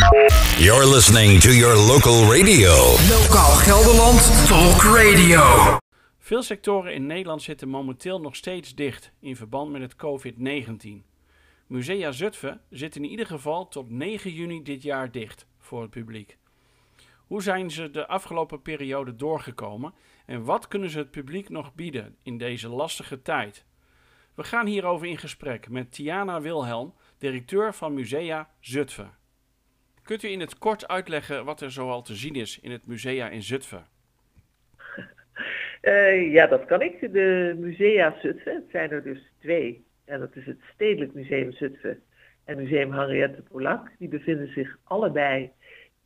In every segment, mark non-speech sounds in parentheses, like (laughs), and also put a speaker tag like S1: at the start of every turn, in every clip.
S1: You're listening to your local radio.
S2: Lokaal Gelderland Talk Radio.
S3: Veel sectoren in Nederland zitten momenteel nog steeds dicht in verband met het COVID-19. Musea Zutphen zit in ieder geval tot 9 juni dit jaar dicht voor het publiek. Hoe zijn ze de afgelopen periode doorgekomen en wat kunnen ze het publiek nog bieden in deze lastige tijd? We gaan hierover in gesprek met Tiana Wilhelm, directeur van Musea Zutphen. Kunt u in het kort uitleggen wat er zoal te zien is in het musea in Zutphen?
S4: Uh, (laughs) ja, dat kan ik. De musea Zutphen, het zijn er dus twee. En dat is het Stedelijk Museum Zutphen en Museum Henriette Polak. Die bevinden zich allebei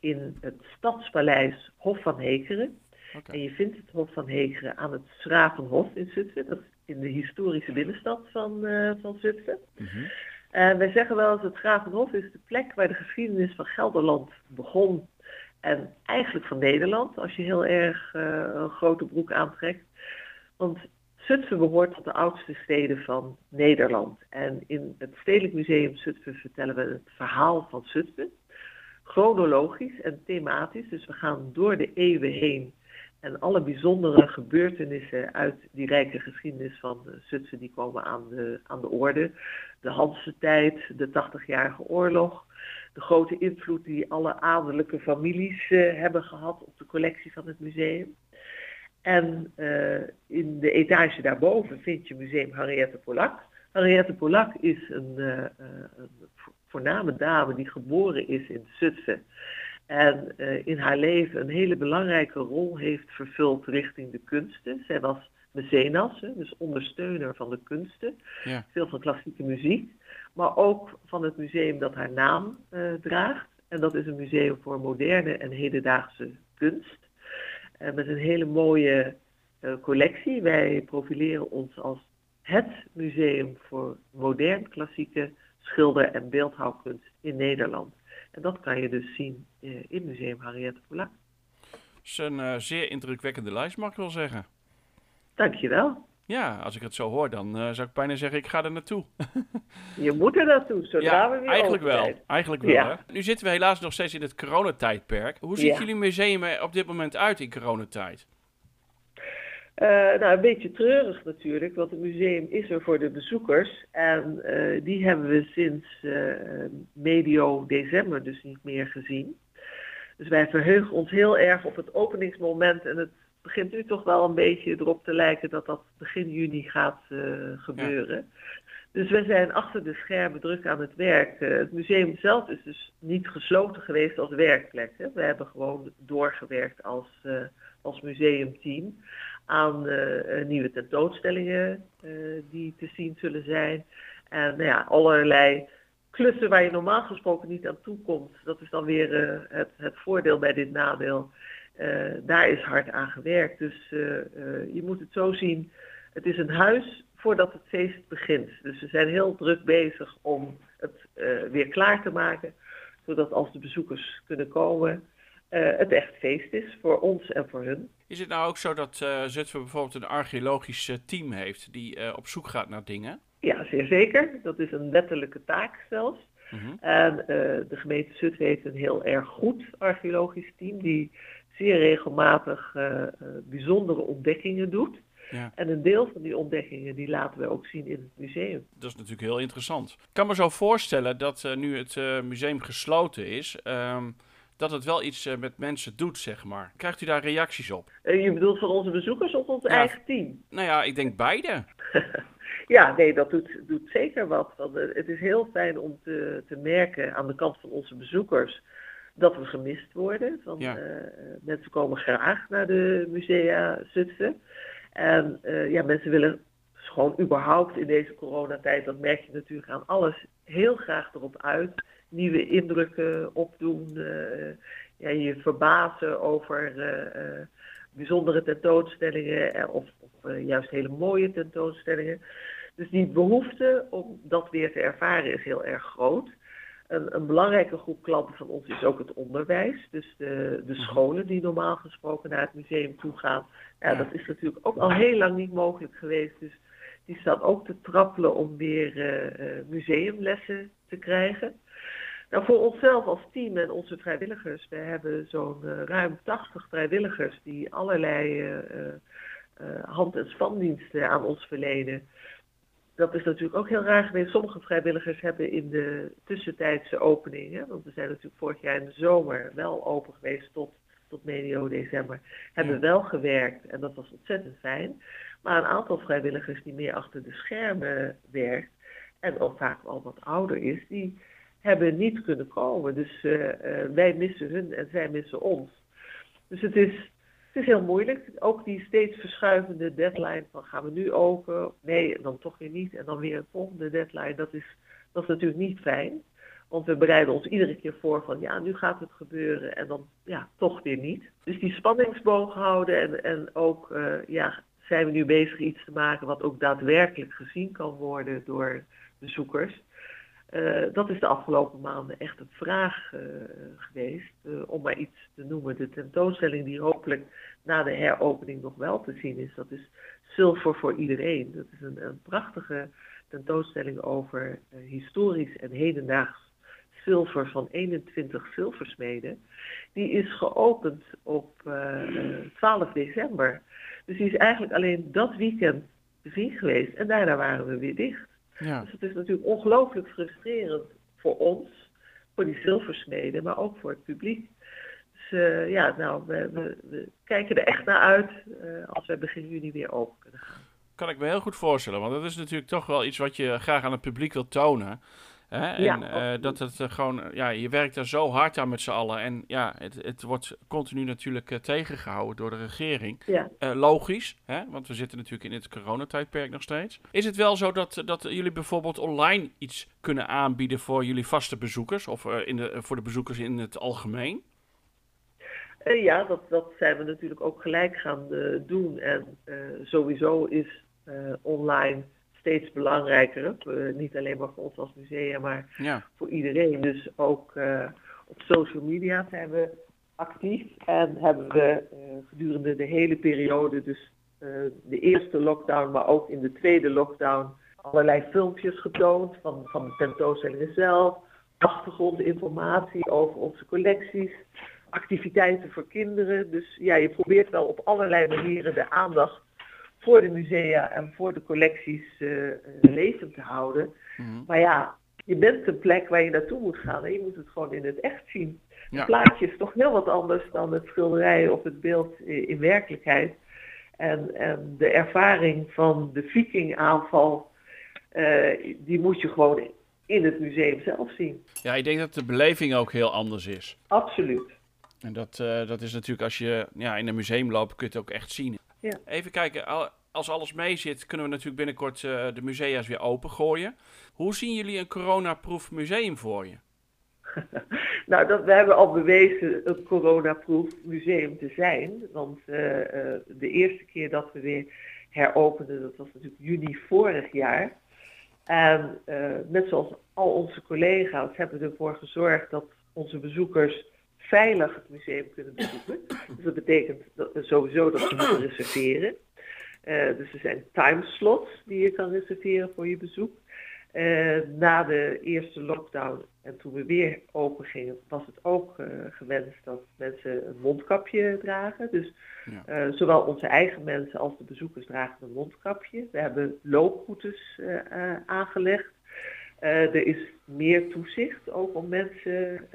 S4: in het Stadspaleis Hof van Hekeren. En je vindt het Hof van Hekeren aan het Schravenhof in Zutphen. Dat is in de historische binnenstad van, uh, van Zutphen. Mm En wij zeggen wel eens het Schravenhof is de plek waar de geschiedenis van Gelderland begon. En eigenlijk van Nederland, als je heel erg uh, een grote broek aantrekt. Want Zutphen behoort tot de oudste steden van Nederland. En in het Stedelijk Museum Zutphen vertellen we het verhaal van Zutphen. Chronologisch en thematisch. Dus we gaan door de eeuwen heen. En alle bijzondere gebeurtenissen uit die rijke geschiedenis van Zutphen die komen aan de, aan de orde. De Hanse tijd, de 80-jarige oorlog. De grote invloed die alle adellijke families uh, hebben gehad op de collectie van het museum. En uh, in de etage daarboven vind je museum Henriette Polak. Henriette Polak is een, uh, voorname dame die geboren is in Zutphen. En uh, in haar leven een hele belangrijke rol heeft vervuld richting de kunsten. Zij was mecenas, dus ondersteuner van de kunsten. Ja. Veel van klassieke muziek. Maar ook van het museum dat haar naam draagt. En dat is een museum voor moderne en hedendaagse kunst. Uh, met een hele mooie uh, collectie. Wij profileren ons als het museum voor modern klassieke schilder- en beeldhouwkunst in Nederland. En dat kan je dus zien uh, in Museum Henriette Polak.
S3: Dat is een zeer indrukwekkende lijst, mag ik wel zeggen.
S4: Dankjewel.
S3: Ja, als ik het zo hoor, dan uh, zou ik bijna zeggen, ik ga er naartoe. (laughs)
S4: je moet er naartoe, zodra
S3: ja,
S4: we weer
S3: eigenlijk wel. Eigenlijk wel, ja. hè? Nu zitten we helaas nog steeds in het coronatijdperk. Hoe ziet ja. jullie museum er op dit moment uit in coronatijd?
S4: Uh, nou, een beetje treurig natuurlijk, want het museum is er voor de bezoekers. En uh, die hebben we sinds medio december dus niet meer gezien. Dus wij verheugen ons heel erg op het openingsmoment en het begint nu toch wel een beetje erop te lijken dat dat begin juni gaat gebeuren. Ja. Dus we zijn achter de schermen druk aan het werk. Het museum zelf is dus niet gesloten geweest als werkplek. Hè. We hebben gewoon doorgewerkt als, als museumteam aan nieuwe tentoonstellingen die te zien zullen zijn. En nou ja, allerlei klussen waar je normaal gesproken niet aan toe komt. Dat is dan weer het, het voordeel bij dit nadeel. Daar is hard aan gewerkt. Dus je moet het zo zien. Het is een huis voordat het feest begint. Dus we zijn heel druk bezig om het weer klaar te maken. Zodat als de bezoekers kunnen komen, het echt feest is voor ons en voor hun.
S3: Is het nou ook zo dat Zutphen bijvoorbeeld een archeologisch team heeft die op zoek gaat naar dingen?
S4: Ja, zeer zeker. Dat is een wettelijke taak zelfs. Mm -hmm. En de gemeente Zutphen heeft een heel erg goed archeologisch team die zeer regelmatig uh, uh, bijzondere ontdekkingen doet. Ja. En een deel van die ontdekkingen die laten we ook zien in het museum.
S3: Dat is natuurlijk heel interessant. Ik kan me zo voorstellen dat uh, nu het museum gesloten is, um, dat het wel iets met mensen doet, zeg maar. Krijgt u daar reacties op?
S4: je bedoelt van onze bezoekers of ons ja. eigen team?
S3: Nou ja, ik denk beide. (laughs)
S4: ja, nee, dat doet, doet zeker wat. Want het is heel fijn om te, te merken aan de kant van onze bezoekers dat we gemist worden. Ja. uh, mensen komen graag naar de musea Zutphen. En uh, ja, mensen willen gewoon überhaupt in deze coronatijd, dat merk je natuurlijk aan alles, heel graag erop uit. Nieuwe indrukken opdoen. Uh, ja, je verbazen over bijzondere tentoonstellingen of, of juist hele mooie tentoonstellingen. Dus die behoefte om dat weer te ervaren is heel erg groot. Een, een, belangrijke groep klanten van ons is ook het onderwijs. Dus de, de scholen die normaal gesproken naar het museum toe gaan. Ja. dat is natuurlijk ook al heel lang niet mogelijk geweest. Dus die staan ook te trappelen om weer uh, museumlessen te krijgen. Nou, voor onszelf als team en onze vrijwilligers, we hebben zo'n uh, ruim 80 vrijwilligers die allerlei uh, uh, hand- en spandiensten aan ons verlenen. Dat is natuurlijk ook heel raar geweest. Sommige vrijwilligers hebben in de tussentijdse openingen, want we zijn natuurlijk vorig jaar in de zomer wel open geweest tot, tot medio december, hebben wel gewerkt en dat was ontzettend fijn. Maar een aantal vrijwilligers die meer achter de schermen werkt en ook vaak al wat ouder is, die hebben niet kunnen komen. Dus uh, uh, wij missen hun en zij missen ons. Dus het is, het is heel moeilijk. Ook die steeds verschuivende deadline van gaan we nu open? Nee, dan toch weer niet. En dan weer een volgende deadline. Dat is, dat is natuurlijk niet fijn. Want we bereiden ons iedere keer voor van ja, nu gaat het gebeuren en dan ja, toch weer niet. Dus die spanningsboog houden en, en ook uh, ja, zijn we nu bezig iets te maken wat ook daadwerkelijk gezien kan worden door bezoekers. Uh, dat is de afgelopen maanden echt een vraag uh, geweest. Uh, om maar iets te noemen. De tentoonstelling die hopelijk na de heropening nog wel te zien is. Dat is Zilver voor iedereen. Dat is een, een prachtige tentoonstelling over historisch en hedendaags zilver van 21 zilversmeden. Die is geopend op 12 december. Dus die is eigenlijk alleen dat weekend te zien geweest. En daarna waren we weer dicht. Ja. Dus het is natuurlijk ongelooflijk frustrerend voor ons, voor die zilversmeden, maar ook voor het publiek. Dus uh, ja, nou, we, we, we, kijken er echt naar uit uh, als we begin juni weer open kunnen gaan.
S3: Kan ik me heel goed voorstellen, want dat is natuurlijk toch wel iets wat je graag aan het publiek wilt tonen. Hè? En ja, uh, dat het uh, gewoon, ja, je werkt er zo hard aan met z'n allen. En ja, het, het wordt continu natuurlijk tegengehouden door de regering.
S4: Ja.
S3: logisch, hè? want we zitten natuurlijk in het coronatijdperk nog steeds. Is het wel zo dat, dat jullie bijvoorbeeld online iets kunnen aanbieden voor jullie vaste bezoekers? Of in de, voor de bezoekers in het algemeen?
S4: ja, dat, dat zijn we natuurlijk ook gelijk gaan doen. En sowieso is online steeds belangrijker. Uh, niet alleen maar voor ons als museum, maar
S3: ja.
S4: voor iedereen. Dus ook uh, op social media zijn we actief en hebben we uh, gedurende de hele periode, dus de eerste lockdown, maar ook in de tweede lockdown, allerlei filmpjes getoond van, van de tentoonstellingen zelf, achtergrondinformatie over onze collecties, activiteiten voor kinderen. Dus ja, je probeert wel op allerlei manieren de aandacht voor de musea en voor de collecties uh, levend te houden.
S3: Mm-hmm.
S4: Maar ja, je bent een plek waar je naartoe moet gaan en je moet het gewoon in het echt zien. Ja. Het plaatje is toch heel wat anders dan het schilderij of het beeld in, in werkelijkheid. En, en, de ervaring van de vikingaanval, uh, die moet je gewoon in het museum zelf zien.
S3: Ja, ik denk dat de beleving ook heel anders is.
S4: Absoluut.
S3: En dat, uh, dat is natuurlijk als je ja, in een museum loopt, kun je het ook echt zien.
S4: Ja.
S3: Even kijken, als alles mee zit, kunnen we natuurlijk binnenkort uh, de musea's weer opengooien. Hoe zien jullie een coronaproof museum voor je? (laughs)
S4: nou, dat, we hebben al bewezen een coronaproof museum te zijn. Want uh, uh, de eerste keer dat we weer heropenden, dat was natuurlijk juni vorig jaar. En net zoals al onze collega's hebben we ervoor gezorgd dat onze bezoekers veilig het museum kunnen bezoeken. (coughs) Dus dat betekent dat, sowieso dat ze moeten (coughs) reserveren. Uh, dus er zijn timeslots die je kan reserveren voor je bezoek. Uh, na de eerste lockdown en toen we weer open gingen, was het ook uh, gewenst dat mensen een mondkapje dragen. Dus
S3: ja.
S4: zowel onze eigen mensen als de bezoekers dragen een mondkapje. We hebben looproutes aangelegd. er is meer toezicht ook om mensen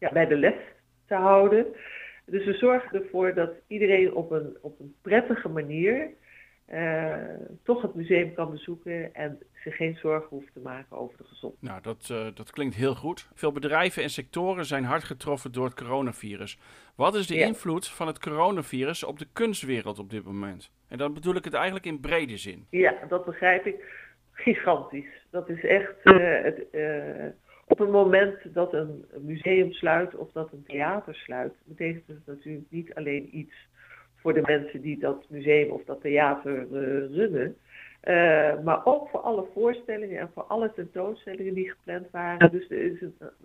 S4: ja, bij de les te houden. Dus we zorgen ervoor dat iedereen op een, op een prettige manier uh, toch het museum kan bezoeken en zich geen zorgen hoeft te maken over de gezondheid.
S3: Nou, dat, uh, dat klinkt heel goed. Veel bedrijven en sectoren zijn hard getroffen door het coronavirus. Wat is de ja. invloed van het coronavirus op de kunstwereld op dit moment? En dan bedoel ik het eigenlijk in brede zin.
S4: Ja, dat begrijp ik. Gigantisch. Dat is echt uh, het, op het moment dat een museum sluit of dat een theater sluit, betekent het natuurlijk niet alleen iets voor de mensen die dat museum of dat theater uh, runnen, uh, maar ook voor alle voorstellingen en voor alle tentoonstellingen die gepland waren. Dus is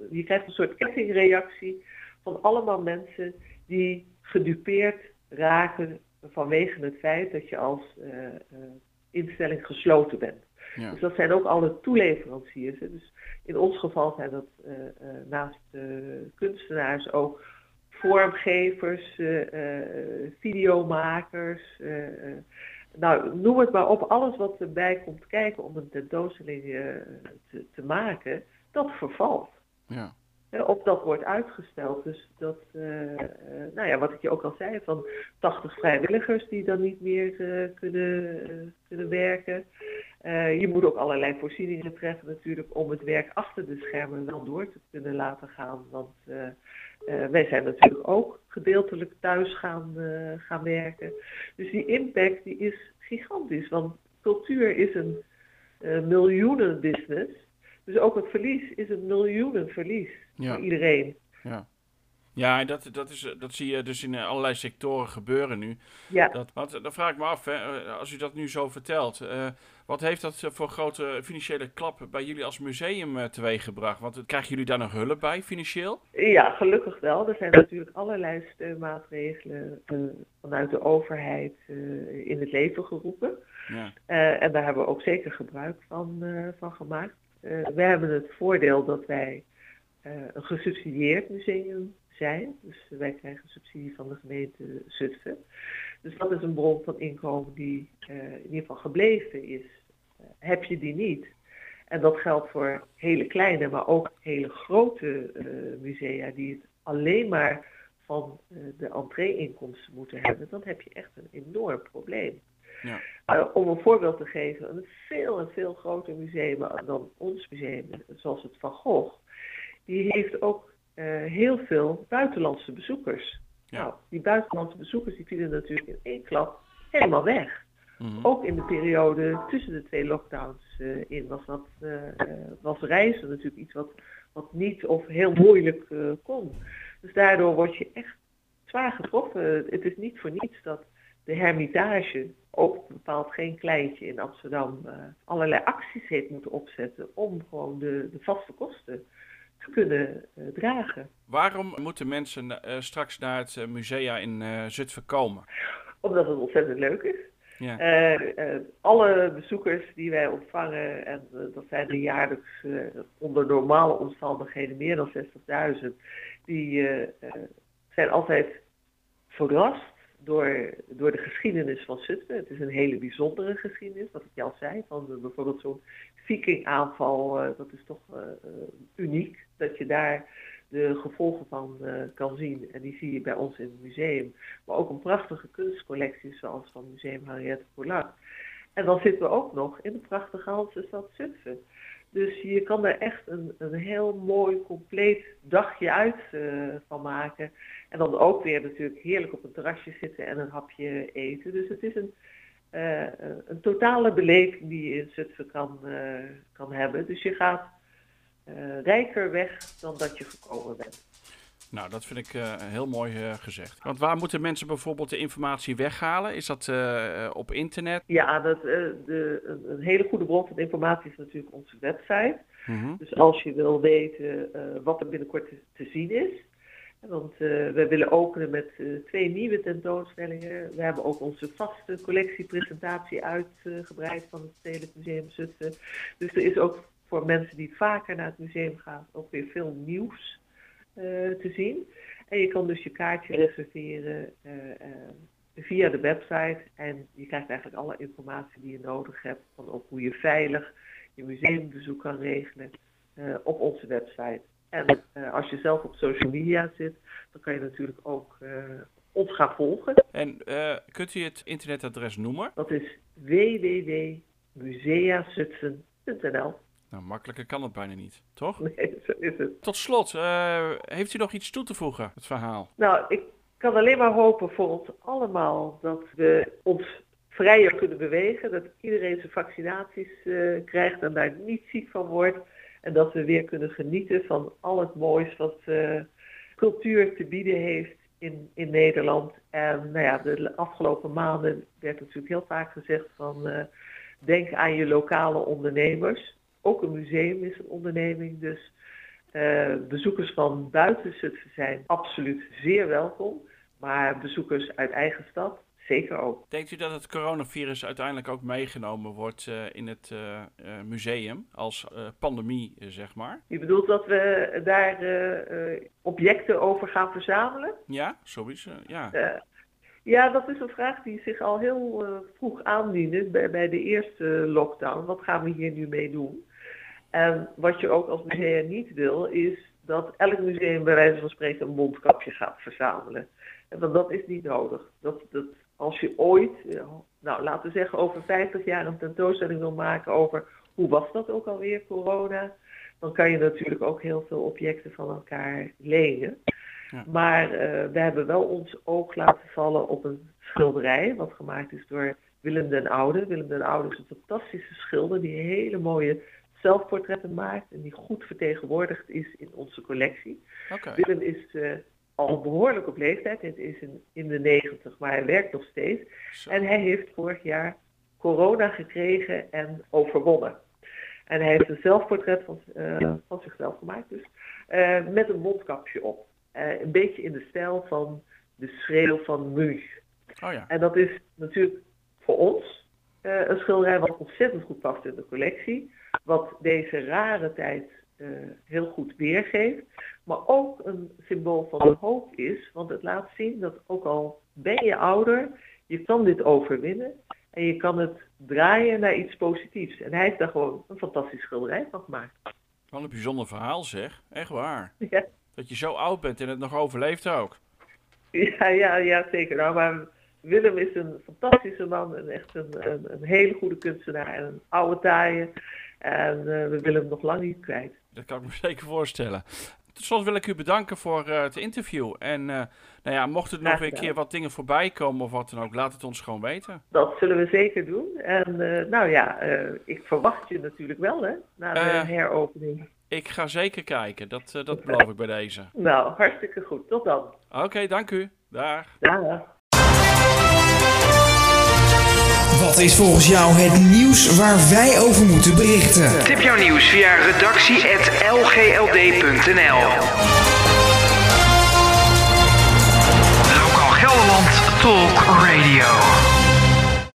S4: je krijgt een soort kettingreactie van allemaal mensen die gedupeerd raken vanwege het feit dat je als uh, instelling gesloten bent.
S3: Ja.
S4: Dus dat zijn ook alle toeleveranciers. Hè. Dus in ons geval zijn dat uh, naast kunstenaars ook vormgevers, videomakers. nou, noem het maar op, alles wat erbij komt kijken om een tentoonstelling te, te maken, dat vervalt.
S3: Ja.
S4: Of dat wordt uitgesteld. Dus dat, uh, nou ja, wat ik je ook al zei, van 80 vrijwilligers die dan niet meer uh, kunnen, kunnen werken. Je moet ook allerlei voorzieningen treffen natuurlijk om het werk achter de schermen wel door te kunnen laten gaan. Want wij zijn natuurlijk ook gedeeltelijk thuis gaan, gaan werken. Dus die impact die is gigantisch. Want cultuur is een miljoenenbusiness. Dus ook het verlies is een miljoenenverlies
S3: ja.
S4: voor iedereen.
S3: Ja. Ja, dat, dat, is, dat zie je dus in allerlei sectoren gebeuren nu.
S4: Ja.
S3: Dat, want dan vraag ik me af, hè, als u dat nu zo vertelt, uh, wat heeft dat voor grote financiële klap bij jullie als museum uh, teweeggebracht? Want krijgen jullie daar nog hulp bij financieel?
S4: Ja, gelukkig wel. Er zijn natuurlijk allerlei steunmaatregelen uh, vanuit de overheid in het leven geroepen.
S3: Ja.
S4: en daar hebben we ook zeker gebruik van, van gemaakt. we hebben het voordeel dat wij een gesubsidieerd museum zijn. Dus wij krijgen subsidie van de gemeente Zutphen. Dus dat is een bron van inkomen die uh, in ieder geval gebleven is. Uh, heb je die niet, en dat geldt voor hele kleine, maar ook hele grote uh, musea die het alleen maar van de entree-inkomsten moeten hebben, dan heb je echt een enorm probleem.
S3: Ja.
S4: om een voorbeeld te geven, een veel en veel groter museum dan ons museum, zoals het Van Gogh, die heeft ook uh, heel veel buitenlandse bezoekers.
S3: Ja.
S4: Nou, die buitenlandse bezoekers die vielen natuurlijk in één klap helemaal weg.
S3: Mm -hmm.
S4: Ook in de periode tussen de twee lockdowns uh, in was, dat, uh, was reizen natuurlijk iets wat, wat niet of heel moeilijk kon. Dus daardoor word je echt zwaar getroffen. Het is niet voor niets dat de Hermitage, ook bepaald geen kleintje in Amsterdam, allerlei acties heeft moeten opzetten om gewoon de, de vaste kosten te kunnen uh, dragen.
S3: Waarom moeten mensen uh, straks naar het uh, musea in Zutphen komen?
S4: Omdat het ontzettend leuk is.
S3: Ja.
S4: alle bezoekers die wij ontvangen, en dat zijn er jaarlijks onder normale omstandigheden meer dan 60.000, die zijn altijd verrast door, door de geschiedenis van Zutphen. Het is een hele bijzondere geschiedenis, wat ik al zei. Van bijvoorbeeld zo'n vikingaanval, uh, dat is toch uh, uniek. Dat je daar de gevolgen van kan zien. En die zie je bij ons in het museum. Maar ook een prachtige kunstcollectie zoals van Museum Henriette Polak. En dan zitten we ook nog in de prachtige Hanse stad Zutphen. Dus je kan er echt een, een heel mooi, compleet dagje uit van maken. En dan ook weer natuurlijk heerlijk op een terrasje zitten en een hapje eten. Dus het is een, uh, een totale beleving die je in Zutphen kan, uh, kan hebben. Dus je gaat rijker weg dan dat je gekomen bent.
S3: Nou, dat vind ik heel mooi gezegd. Want waar moeten mensen bijvoorbeeld de informatie weghalen? Is dat op internet?
S4: Ja, dat, de, een, een, hele goede bron van informatie is natuurlijk onze website.
S3: Mm -hmm.
S4: Dus als je wil weten wat er binnenkort te, te zien is. Want we willen openen met twee nieuwe tentoonstellingen. We hebben ook onze vaste collectiepresentatie uitgebreid van het Stedelijk Museum Zutphen. Dus er is ook voor mensen die vaker naar het museum gaan ook weer veel nieuws uh, te zien. En je kan dus je kaartje reserveren via de website. En je krijgt eigenlijk alle informatie die je nodig hebt. Van ook hoe je veilig je museumbezoek kan regelen op onze website. En als je zelf op social media zit, dan kan je natuurlijk ook ons gaan volgen.
S3: En kunt u het internetadres noemen?
S4: Dat is www.museazutphen.nl
S3: nou, makkelijker kan het bijna niet, toch?
S4: Nee, zo is het.
S3: Tot slot, uh, heeft u nog iets toe te voegen, het verhaal?
S4: Nou, ik kan alleen maar hopen voor ons allemaal dat we ons vrijer kunnen bewegen. Dat iedereen zijn vaccinaties uh, krijgt en daar niet ziek van wordt. En dat we weer kunnen genieten van al het moois wat uh, cultuur te bieden heeft in, in Nederland. En nou ja, de afgelopen maanden werd natuurlijk heel vaak gezegd van denk aan je lokale ondernemers ook een museum is een onderneming, dus uh, bezoekers van buiten Zutphen zijn absoluut zeer welkom. Maar bezoekers uit eigen stad zeker ook.
S3: Denkt u dat het coronavirus uiteindelijk ook meegenomen wordt uh, in het uh, uh, museum als pandemie, zeg maar?
S4: Je bedoelt dat we daar objecten over gaan verzamelen?
S3: Ja, sowieso, ja.
S4: ja, dat is een vraag die zich al heel vroeg aandiende bij, bij de eerste lockdown. Wat gaan we hier nu mee doen? En wat je ook als museum niet wil, is dat elk museum bij wijze van spreken een mondkapje gaat verzamelen. En want dat is niet nodig. Dat, dat, als je ooit, nou laten we zeggen over 50 jaar een tentoonstelling wil maken over hoe was dat ook alweer, corona, dan kan je natuurlijk ook heel veel objecten van elkaar lenen. Ja. Maar uh, we hebben wel ons oog laten vallen op een schilderij, wat gemaakt is door Willem den Oude. Willem den Oude is een fantastische schilder die hele mooie zelfportretten maakt en die goed vertegenwoordigd is in onze collectie. Okay. Willem is uh, al behoorlijk op leeftijd, het is in, in de negentig, maar hij werkt nog steeds. En hij heeft vorig jaar corona gekregen en overwonnen. En hij heeft een zelfportret van, uh, van zichzelf gemaakt, dus uh, met een mondkapje op. een beetje in de stijl van de schreeuw van Munch.
S3: Oh ja.
S4: En dat is natuurlijk voor ons een schilderij wat ontzettend goed past in de collectie wat deze rare tijd uh, heel goed weergeeft. Maar ook een symbool van de hoop is, want het laat zien dat ook al ben je ouder, je kan dit overwinnen en je kan het draaien naar iets positiefs. En hij heeft daar gewoon een fantastisch schilderij van gemaakt.
S3: Wat een bijzonder verhaal zeg, echt waar. Ja. Dat je zo oud bent en het nog overleeft ook.
S4: Ja, ja, ja zeker. Nou, maar Willem is een fantastische man en echt een, een, een hele goede kunstenaar en een oude taaie. En uh, we willen hem nog lang niet kwijt.
S3: Dat kan ik me (laughs) zeker voorstellen. Tot slot wil ik u bedanken voor uh, het interview. En uh, nou ja, mocht er nog weer een keer wat dingen voorbij komen of wat dan ook, laat het ons gewoon weten.
S4: Dat zullen we zeker doen. En nou ja, ik verwacht je natuurlijk wel hè, na de heropening.
S3: Ik ga zeker kijken, dat, dat beloof ik bij deze.
S4: Nou, hartstikke goed. Tot dan.
S3: Oké, dank u. Dag.
S4: Dag.
S2: Wat is volgens jou het nieuws waar wij over moeten berichten?
S5: Tip jouw nieuws via redactie.lgld.nl Lokaal Gelderland Talk Radio.